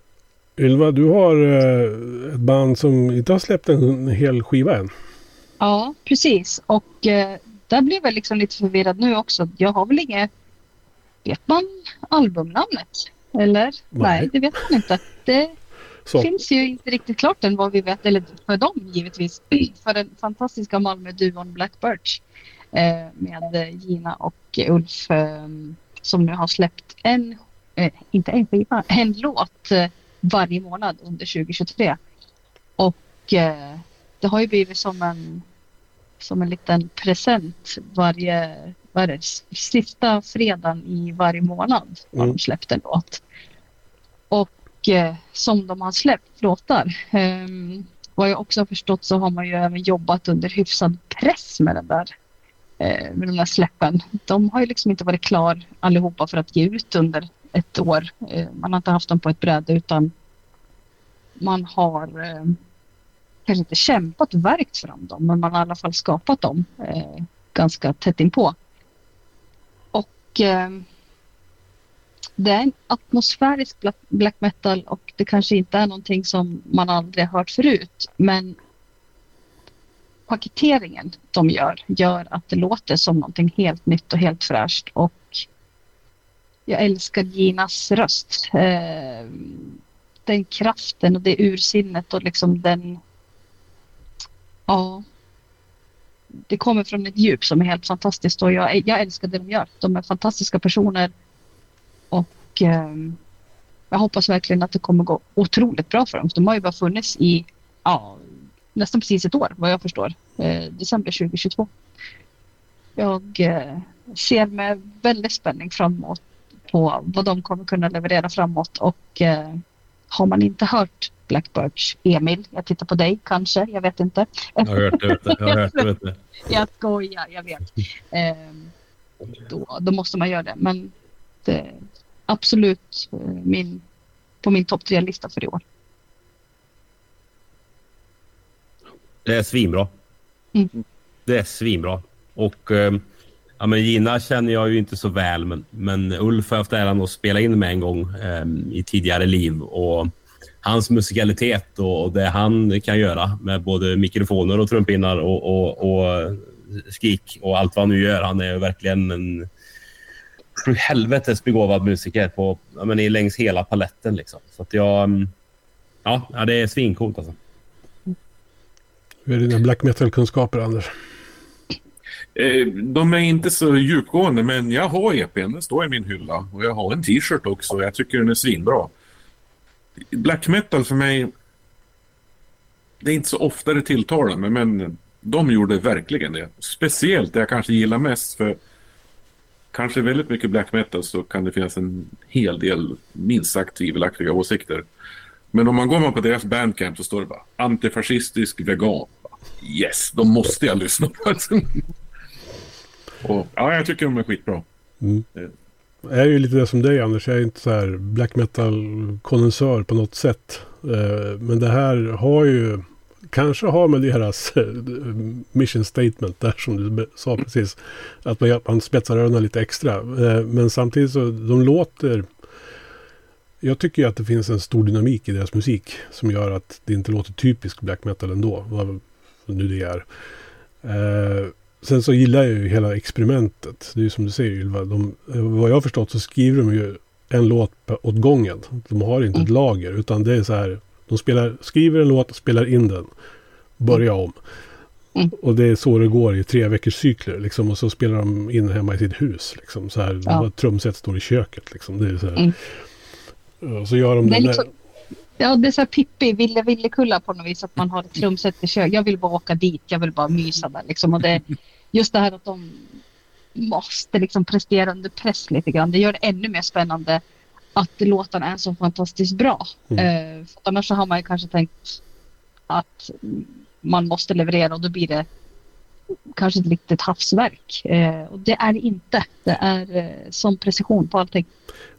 Ylva, du har eh, ett band som inte har släppt en hel skiva än. ja precis. Och eh, där blev jag liksom lite förvirrad nu också. Jag har väl inget... Vet man albumnamnet? Eller? Nej. Nej, det vet man inte. Det Så, finns ju inte riktigt klart än vad vi vet. Eller för dem givetvis. <clears throat> för den fantastiska Malmö-duon Black Birch. Eh, med Gina och Ulf. Eh, som nu har släppt en, inte en skiva, en låt varje månad under 2023. Och eh, det har ju blivit som en som en liten present varje, vad det, sista fredagen i varje månad har Mm. de släppt en låt. Och eh, som de har släppt låtar. Um, vad jag också har förstått så har man ju även jobbat under hyfsad press med den där eh, med de där släppen. De har ju liksom inte varit klar allihopa för att ge ut under ett år. Eh, man har inte haft dem på ett bräde utan man har eh, kanske inte kämpat och verkt fram dem men man har i alla fall skapat dem eh, ganska tätt inpå. Och det är en atmosfärisk black, black metal och det kanske inte är någonting som man aldrig har hört förut men paketeringen de gör gör att det låter som någonting helt nytt och helt fräscht och jag älskar Ginas röst. Eh, den kraften och det ursinnet och liksom den ja det kommer från ett djup som är helt fantastiskt och jag, jag älskar det de gör. De är fantastiska personer och eh, jag hoppas verkligen att det kommer gå otroligt bra för dem. De har ju bara funnits i ja, nästan precis ett år vad jag förstår. Eh, december 2022. Jag eh, ser med väldigt spänning fram emot på vad de kommer kunna leverera framåt och eh, har man inte hört Blackbirds, Emil, jag tittar på dig kanske, jag vet inte. Jag har hört det. Jag har hört det. <laughs> Jag skojar, jag vet. Ehm, då, då måste man göra det. Men det är absolut eh, min, på min topp tre-lista för i år. Det är svinbra. Mm. Det är svinbra. Och eh, ja, men Gina känner jag ju inte så väl, men, men Ulf har jag haft äran att spela in med en gång eh, i tidigare liv. Och hans musikalitet och, och det han kan göra med både mikrofoner och trumpinnar och, och, och skrik och allt vad han nu gör. Han är ju verkligen en sju helvetes begåvad musiker på, ja, men, i längs hela paletten. Liksom. Så att jag... Ehm, ja, ja, det är svincoolt alltså. Hur är dina black metal-kunskaper, Anders? Eh, de är inte så djupgående, men jag har EPn. Den står i min hylla. Och jag har en t-shirt också. Jag tycker den är svinbra. Black metal för mig... Det är inte så ofta det tilltalar mig, men de gjorde verkligen det. Speciellt det jag kanske gillar mest, för kanske väldigt mycket black metal så kan det finnas en hel del minst sagt tvivelaktiga åsikter. Men om man går på deras bandcamp så står det bara antifascistisk vegan. Yes, då måste jag lyssna på det. Och, ja, jag tycker de är skitbra. Jag är ju lite det som dig, Anders. Jag är inte så här black metal-konnässör på något sätt. Eh, Men det här har ju... Kanske har med deras eh, mission statement där som du sa precis. Att man, man spetsar öronen lite extra. Eh, Men samtidigt så de låter... Jag tycker ju att det finns en stor dynamik i deras musik som gör att det inte låter typisk black metal ändå. Vad nu det är. Sen så gillar jag ju hela experimentet. Det är ju som du säger Ylva. De, vad jag har förstått så skriver de ju en låt åt gången. De har inte ett lager utan det är så här. De spelar, skriver en låt, spelar in den. Börjar om. Mm. Och det är så det går i tre veckors cykler. Liksom, och så spelar de in hemma i sitt hus. Liksom, så här, Ja. Trumset står i köket. Liksom, det är så här. Mm. Så gör de Det liksom, ja, det är så här Pippi, Ville Villekulla på något vis. Att man har ett trumset i kök. Jag vill bara åka dit. Jag vill bara mysa där. Liksom. Och det, just det här att de måste liksom prestera under press lite grann. Det gör det ännu mer spännande att låtarna är så fantastiskt bra. Mm. Eh, för annars så har man ju kanske tänkt att man måste leverera och då blir det kanske ett litet havsverk. Eh, och det är det inte. Det är eh, som precision på allting.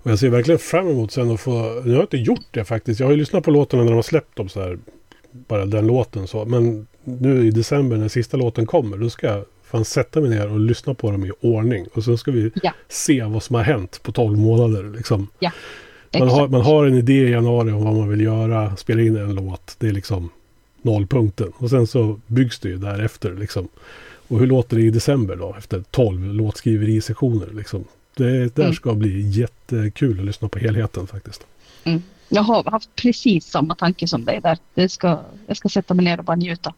Och jag ser verkligen fram emot sen att få... Nu har jag inte gjort det faktiskt. Jag har ju lyssnat på låtarna när de har släppt dem så här. Bara den låten så. Men nu i december när sista låten kommer. Då ska jag fan sätta mig ner och lyssna på dem i ordning. Och så ska vi Ja. se vad som har hänt på 12 månader. Liksom. Man, Exakt. har, man har en idé i januari om vad man vill göra. Spela in en låt. Det är liksom nollpunkten. Och sen så byggs det ju därefter. Liksom. Och hur låter det i december då? Efter 12 låtskriveri-sessioner. Liksom. Det där Mm. ska bli jättekul att lyssna på helheten faktiskt. Mm. Jag har haft precis samma tanke som dig där. Det ska, jag ska sätta mig ner och bara njuta.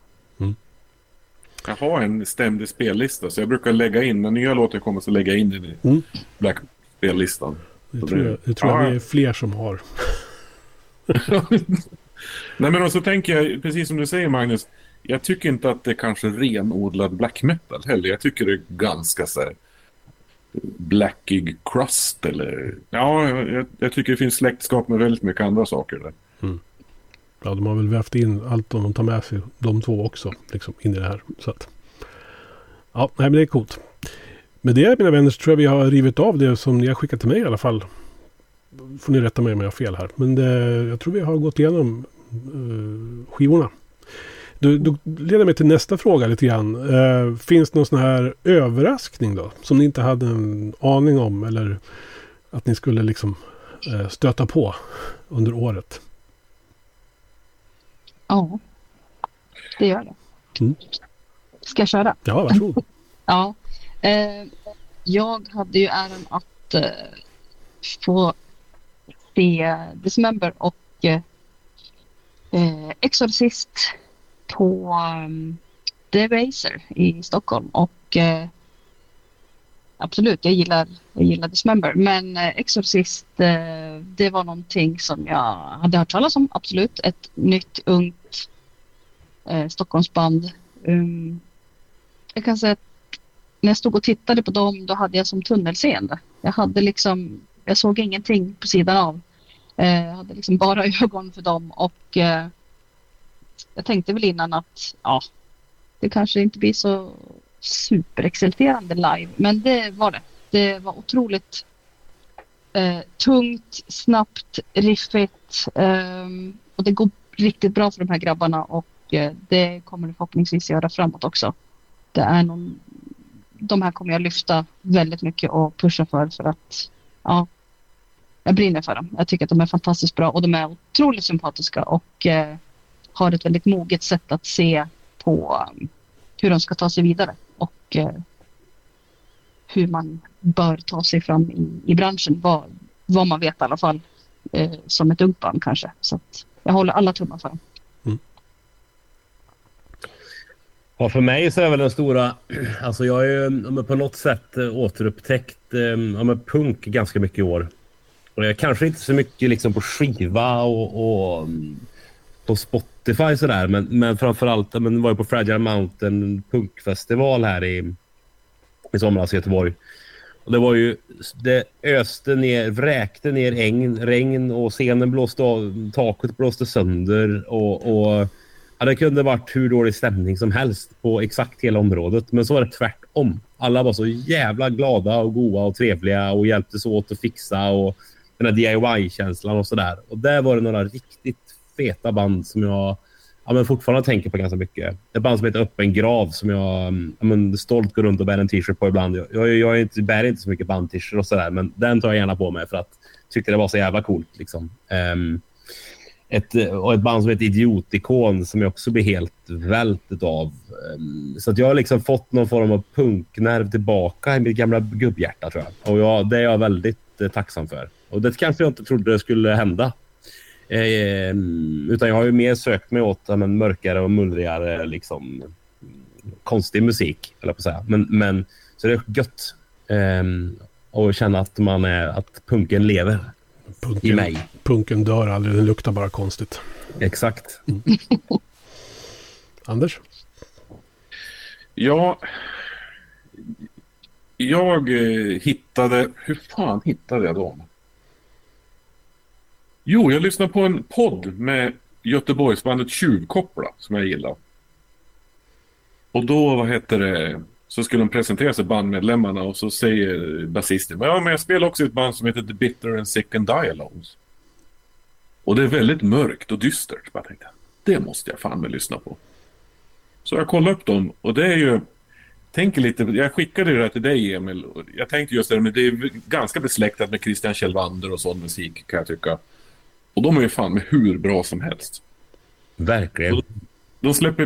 Jag har en ständig spellista så jag brukar lägga in, när nya låtar kommer så lägger jag in den i Mm. Black spellistan. Det tror jag, det tror jag Ja. vi är fler som har. <laughs> Nej men så tänker jag, precis som du säger Magnus, jag tycker inte att det är kanske renodlad black metal heller. Jag tycker det är ganska så här blackig crust eller... Ja, jag, jag tycker det finns släktskap med väldigt mycket andra saker där. Ja, de har väl vävt in allt de tar med sig, de två också, liksom in i det här. Så att, ja, nej, men det är coolt. Med det mina vänner så tror jag vi har rivit av det som ni har skickat till mig i alla fall. Får ni rätta mig om jag har fel här. Men det, jag tror vi har gått igenom uh, skivorna. Du, du leder mig till nästa fråga lite grann. Uh, finns det någon sån här överraskning då? Som ni inte hade en aning om eller att ni skulle liksom uh, stöta på under året? Ja, det gör det. Mm. Ska jag köra? Ja, varsågod. <laughs> Ja. Eh, jag hade ju äran att eh, få se Dismember och eh, eh, Exorcist på um, The Racer i Stockholm. Och eh, absolut, jag gillar, jag gillar Dismember. Men eh, Exorcist, eh, det var någonting som jag hade hört talas om. Absolut, ett nytt ungt eh, Stockholmsband. Um, jag kan säga att när jag stod och tittade på dem, då hade jag som tunnelseende. Jag hade liksom, jag såg ingenting på sidan av. Eh, jag hade liksom bara <laughs> ögon för dem och eh, jag tänkte väl innan att ja, det kanske inte blir så superexalterande live, men det var det. Det var otroligt eh, tungt, snabbt, riffigt eh, och det går riktigt bra för de här grabbarna och eh, det kommer det förhoppningsvis göra framåt också. Det är någon de här kommer jag lyfta väldigt mycket och pusha för för att ja, jag brinner för dem. Jag tycker att de är fantastiskt bra och de är otroligt sympatiska och eh, har ett väldigt moget sätt att se på um, hur de ska ta sig vidare och eh, hur man bör ta sig fram i, i branschen. Vad, vad man vet i alla fall eh, som ett ungt band kanske. Så att jag håller alla tummar för dem. Mm. Ja, för mig så är väl den stora... <clears throat> Alltså jag har ju på något sätt eh, återupptäckt eh, ja, punk ganska mycket i år. Och jag kanske inte så mycket liksom på skiva och, och mm, på Spotify sådär. Men, men framförallt men var jag på Fragile Mountain punkfestival här i, i somras i Göteborg. Och det var ju, det öste ner, vräkte ner regn, regn och scenen blåste av, taket blåste sönder och, och Ja, det kunde varit hur dålig stämning som helst på exakt hela området. Men så var det tvärtom. Alla var så jävla glada och goa och trevliga och hjälptes åt att fixa och den här DIY-känslan och sådär. Och där var det några riktigt feta band som jag ja, men fortfarande tänker på ganska mycket. Ett band som heter Öppen grav som jag ja, men, stolt går runt och bär en t-shirt på ibland. Jag, jag, jag inte, bär inte så mycket band-t-shirt och sådär, men den tar jag gärna på mig för att jag tyckte det var så jävla coolt. Liksom. Um, ett, och ett band som heter Idiotikon som jag också blir helt vält av. Ehm, så att jag har liksom fått någon form av punknerv tillbaka i mitt gamla gubbhjärta tror jag. Och jag, det är jag väldigt eh, tacksam för. Och det kanske jag inte trodde skulle hända. Eh, utan jag har ju mer sökt mig åt men, mörkare och mullrigare liksom konstig musik, eller på att säga. Men, men så det är gött. Eh, och känna att man är, att punken lever Punken, i mig. Punken dör aldrig, den luktar bara konstigt. Exakt. <laughs> Anders? Ja, jag eh, hittade... Hur fan hittade jag dem? Jo, jag lyssnade på en podd med Göteborgsbandet Tjuvkoppla som jag gillar. Och då, vad heter det, så skulle de presentera sig bandmedlemmarna och så säger basisten ja men jag spelar också i ett band som heter The Bitter and Sick and Dialogues. Och det är väldigt mörkt och dystert. Jag tänkte, det måste jag fan med lyssna på. Så jag kollade upp dem och det är ju tänker lite, jag skickade det till dig Emil. Jag tänkte just det, men det är ganska besläktat med Christian Kjellvander och sån musik kan jag tycka. Och de är ju fan med hur bra som helst. Verkligen. De släpper,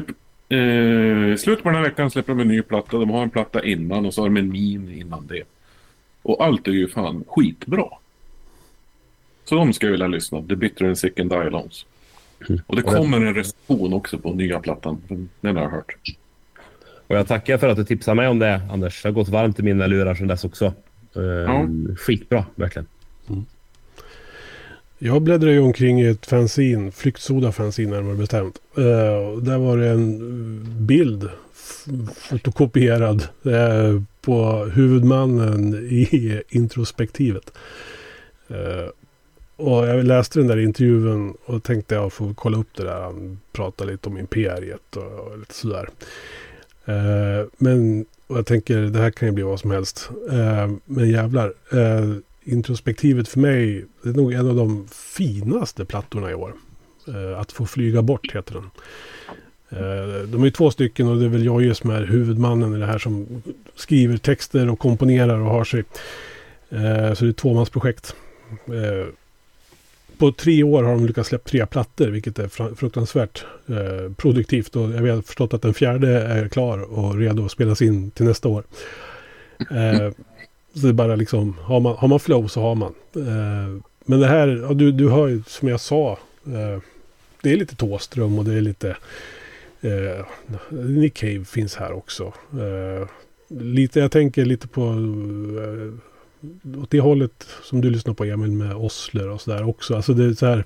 eh, slutet på den här veckan släpper de en ny platta. De har en platta innan och så har de en min innan det. Och allt är ju fan skitbra. Så de ska jag vilja lyssna. The Bitter and Sick and Dialogues. Och det kommer en recension också på nya plattan. Den har jag hört. Och jag tackar för att du tipsade mig om det, Anders. Det har gått varmt i mina lurar sedan dess också. Ehm, Skitbra, verkligen. Jag bläddrade ju omkring i ett fanzine, Flyktsoda fanzine närmare bestämt. Uh, där var det en bild fotokopierad uh, på huvudmannen i <laughs> introspektivet. Uh, och jag läste den där intervjun och tänkte jag får kolla upp det där. Han pratade lite om imperiet och, och lite sådär. Uh, men och jag tänker det här kan ju bli vad som helst. Uh, men jävlar. Introspektivet för mig det är nog en av de finaste plattorna i år. Eh, att få flyga bort heter den. Eh, de är två stycken och det är väl Jojje som är huvudmannen i det här som skriver texter och komponerar och har sig. Eh, så det är ett tvåmansprojekt på tre år har de lyckats släppa tre plattor, vilket är fruktansvärt eh, produktivt. Och jag har förstått att den fjärde är klar och redo att spelas in till nästa år. Så det är bara liksom, har man, har man flow så har man. Eh, men det här, ja, du, du hör ju som jag sa, eh, det är lite Tåström och det är lite eh, Nick Cave finns här också. Eh, lite, jag tänker lite på eh, åt det hållet som du lyssnar på Emil med Osler och sådär också. Alltså det är så här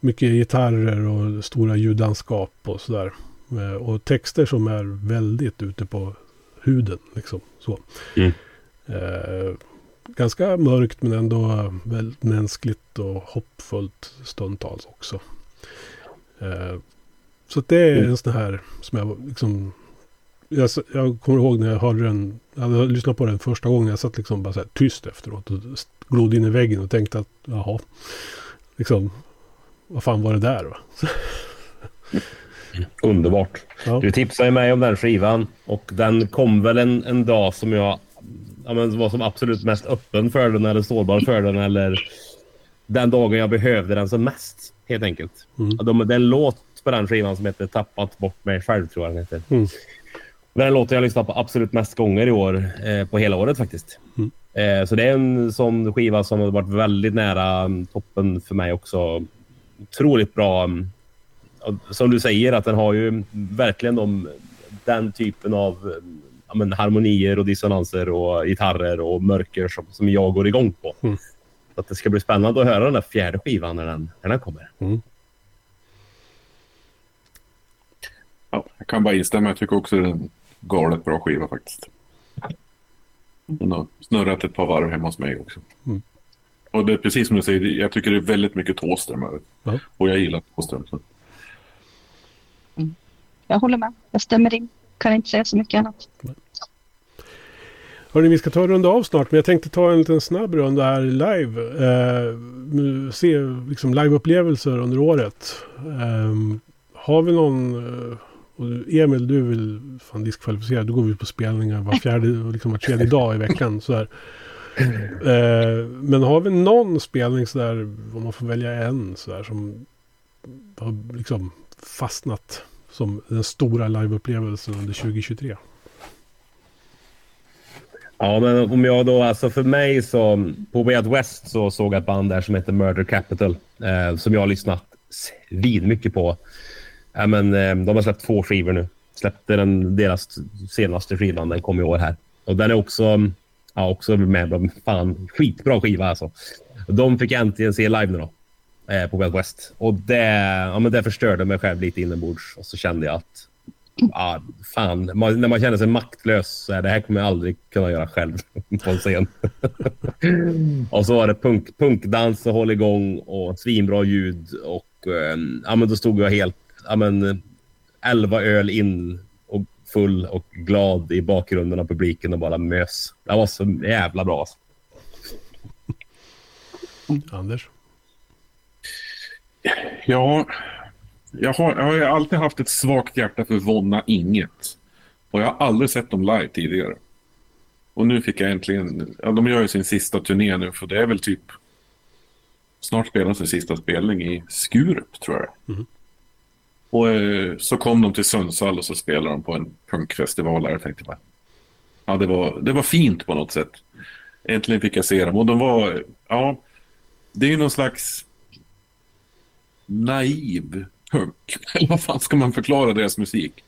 mycket gitarrer och stora ljudlandskap och sådär. Eh, och texter som är väldigt ute på huden liksom. Så. Mm. Eh, ganska mörkt men ändå väldigt mänskligt och hoppfullt stundtals också. Eh, så det är mm. en sån här som jag liksom jag, jag kommer ihåg när jag hörde den. Jag lyssnat på den första gången. Jag satt liksom bara så här tyst efteråt. Och glodde in i väggen och tänkte att jaha. Liksom. Vad fan var det där va? Underbart. Ja. Du tipsade mig om den skivan. Och den kom väl en, en dag som jag ja, men, var som absolut mest öppen för den. Eller sårbar för den. Eller den dagen jag behövde den som mest. Helt enkelt. Mm. De, det är en låt på den skivan som heter Tappat bort mig själv tror jag den heter. Mm. Den låten jag lyssnat på absolut mest gånger i år, eh, på hela året faktiskt. Mm. Eh, så det är en sån skiva som har varit väldigt nära um, toppen för mig också. Otroligt bra. Um, som du säger, att den har ju verkligen de, den typen av um, ja, men, harmonier och dissonanser och gitarrer och mörker som, som jag går igång på. Mm. Så att det ska bli spännande att höra den där fjärde skivan när den, när den kommer. Mm. Ja, jag kan bara instämma. Jag tycker också den galet bra skiva faktiskt. Den har snurrat ett par varv hemma hos mig också. Mm. Och det är precis som du säger, jag tycker det är väldigt mycket Thåström över. Ja. Och jag gillar Thåström. Mm. Jag håller med. Jag stämmer in. Kan inte säga så mycket annat. Hörrni, vi ska ta en runda av snart, men jag tänkte ta en liten snabb runda här live. Eh, se liksom liveupplevelser under året. Eh, har vi någon eh, och Emil, du är väl fan diskvalificerad. Du går väl på spelningar var fjärde, liksom var tredje dag i veckan. Sådär. Eh, men har vi någon spelning sådär, om man får välja en sådär som har liksom fastnat som den stora liveupplevelsen under 2023? Ja, men om jag då, alltså för mig så, på Way Out West så såg jag ett band där som heter Murder Capital, eh, som jag har lyssnat mycket på. Ja, men, eh, de har släppt två skivor nu. Släppte den, deras senaste skivan, den kom i år här. Och den är också, ja, också med. Fan, skitbra skiva alltså. De fick äntligen se live nu då. Eh, på Wild West. Och det, ja, men det förstörde mig själv lite inombords. Och så kände jag att ah, fan, man, när man känner sig maktlös det här kommer jag aldrig kunna göra själv <laughs> på en scen. <laughs> och så var det punk, punkdans och håll igång och svinbra ljud. Och eh, ja, men då stod jag helt ja, men, 11 öl in och full och glad i bakgrunden av publiken och bara mös. Det var så jävla bra. Alltså. Anders? Ja, jag har, jag har alltid haft ett svagt hjärta för Vonna Inget. Och jag har aldrig sett dem live tidigare. Och nu fick jag äntligen, ja de gör ju sin sista turné nu för det är väl typ snart spelas sin sista spelning i Skurup tror jag. Mm. Och eh, så kom de till Sundsvall och så spelade de på en punkfestival där. Jag tänkte bara, ja, det, var, det var fint på något sätt. Äntligen fick jag se dem. Och de var, ja, det är ju någon slags naiv. Eller <laughs> vad fan ska man förklara deras musik?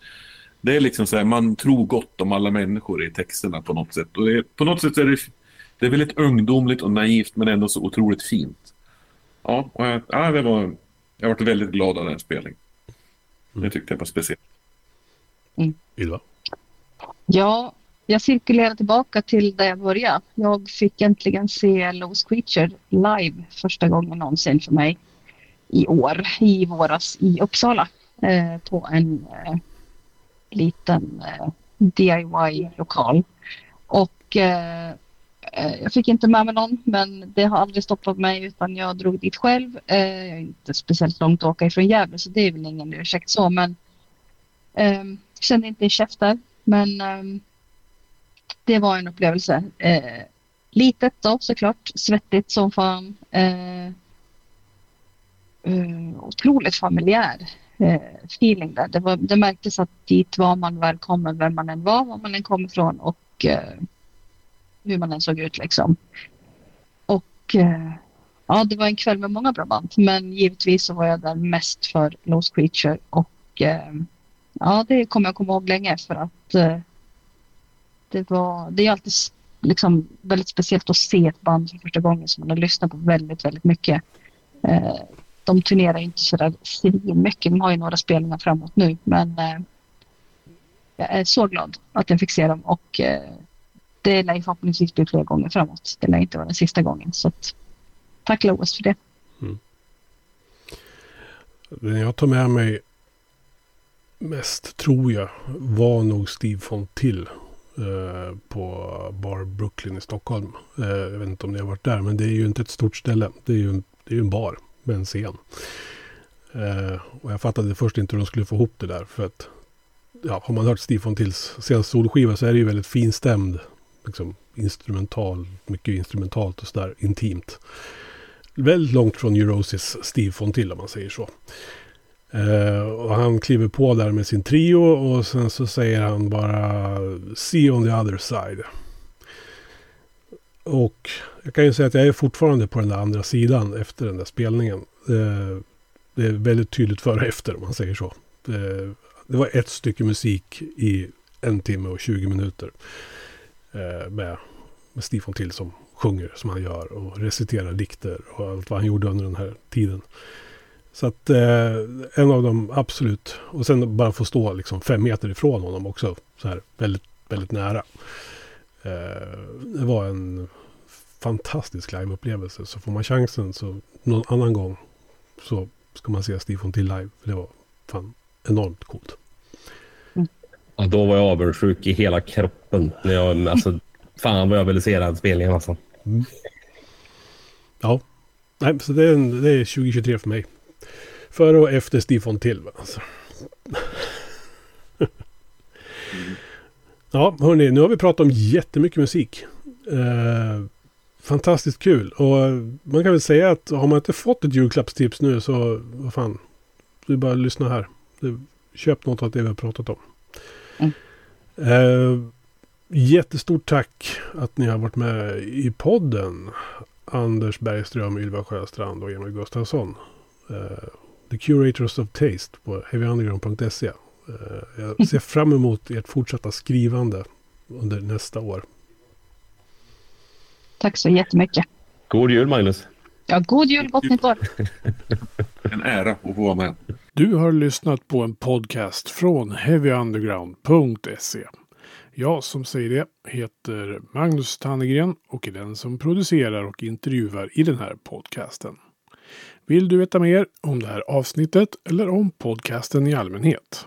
Det är liksom så här, man tror gott om alla människor i texterna på något sätt. Och det, på något sätt är det, det är väldigt ungdomligt och naivt men ändå så otroligt fint. Ja, och jag, ja, det var, jag varit väldigt glad av den spelningen. Det tyckte jag var speciellt. Ylva? Ja, jag cirkulerar tillbaka till där jag började. Jag fick äntligen se Lost Creature live första gången någonsin för mig i år, i våras i Uppsala eh, på en eh, liten eh, DIY-lokal. Och eh, eh, jag fick inte med mig någon, men det har aldrig stoppat mig utan jag drog dit själv. Eh, jag är inte speciellt långt att åka ifrån Gävle så det är väl ingen ursäkt så, men eh, kände inte i käften. Men eh, det var en upplevelse. Eh, litet då såklart, svettigt som fan. Eh, Eh, otroligt familjär eh, feeling där. Det, var, det märktes att dit var man välkommen vem man än var, var man än kom ifrån och eh, hur man än såg ut liksom. Och eh, ja, det var en kväll med många bra band, men givetvis så var jag där mest för Lost Creature och eh, ja, det kommer jag komma ihåg länge för att eh, det var, det är alltid liksom väldigt speciellt att se ett band för första gången som man har lyssnat på väldigt, väldigt mycket. Eh, de turnerar ju inte sådär mycket. De har ju några spelningar framåt nu, men eh, jag är så glad att jag fick se dem och eh, det lär ju förhoppningsvis bli fler gånger framåt. Det lär inte vara den sista gången. Så att, tack Lois för det. Mm. Den jag tar med mig mest, tror jag, var nog Steve Fontill eh, på Bar Brooklyn i Stockholm. Eh, jag vet inte om ni har varit där, men det är ju inte ett stort ställe. Det är ju en, det är ju en bar med en scen. Eh, och jag fattade först inte hur de skulle få ihop det där. För att, ja, har man hört Steve Fontills senaste solskiva så är det ju väldigt finstämd. Liksom instrumental, mycket instrumentalt och sådär intimt. Väldigt långt från Neurosis Steve Fontill om man säger så. Eh, och han kliver på där med sin trio och sen så säger han bara See on the other side. Och jag kan ju säga att jag är fortfarande på den där andra sidan efter den där spelningen. Det är väldigt tydligt före och efter om man säger så. Det var ett stycke musik i en timme och 20 minuter. Eh, med, med Stefan Fontill som sjunger som han gör och reciterar dikter och allt vad han gjorde under den här tiden. Så att eh, en av dem absolut. Och sen bara få stå liksom fem meter ifrån honom också. Så här väldigt, väldigt nära. Eh, det var en fantastisk liveupplevelse. Så får man chansen så någon annan gång så ska man se Steve till live. För det var fan enormt coolt. Ja, då var jag avundsjuk i hela kroppen. När jag, <laughs> alltså, fan vad jag ville se den spelningen alltså. Ja, nej, så det är, en, det är 2023 för mig. Före och efter Steve va, Alltså. <laughs> Ja, hörni, nu har vi pratat om jättemycket musik. Eh, fantastiskt kul. Och man kan väl säga att har man inte fått ett julklappstips nu så vad fan. Du bara lyssna här. Du, köp något av det vi har pratat om. Mm. Eh, jättestort tack att ni har varit med i podden. Anders Bergström, Ylva Sjöstrand och Emil Gustafsson. Eh, The Curators of Taste på heavyunderground.se. Eh, jag ser fram emot ert fortsatta skrivande under nästa år. Tack så jättemycket. God jul Magnus. Ja, god jul, gott nytt år. <laughs> En ära att få vara med. Du har lyssnat på en podcast från heavyunderground.se. Jag som säger det heter Magnus Tannegren och är den som producerar och intervjuar i den här podcasten. Vill du veta mer om det här avsnittet eller om podcasten i allmänhet?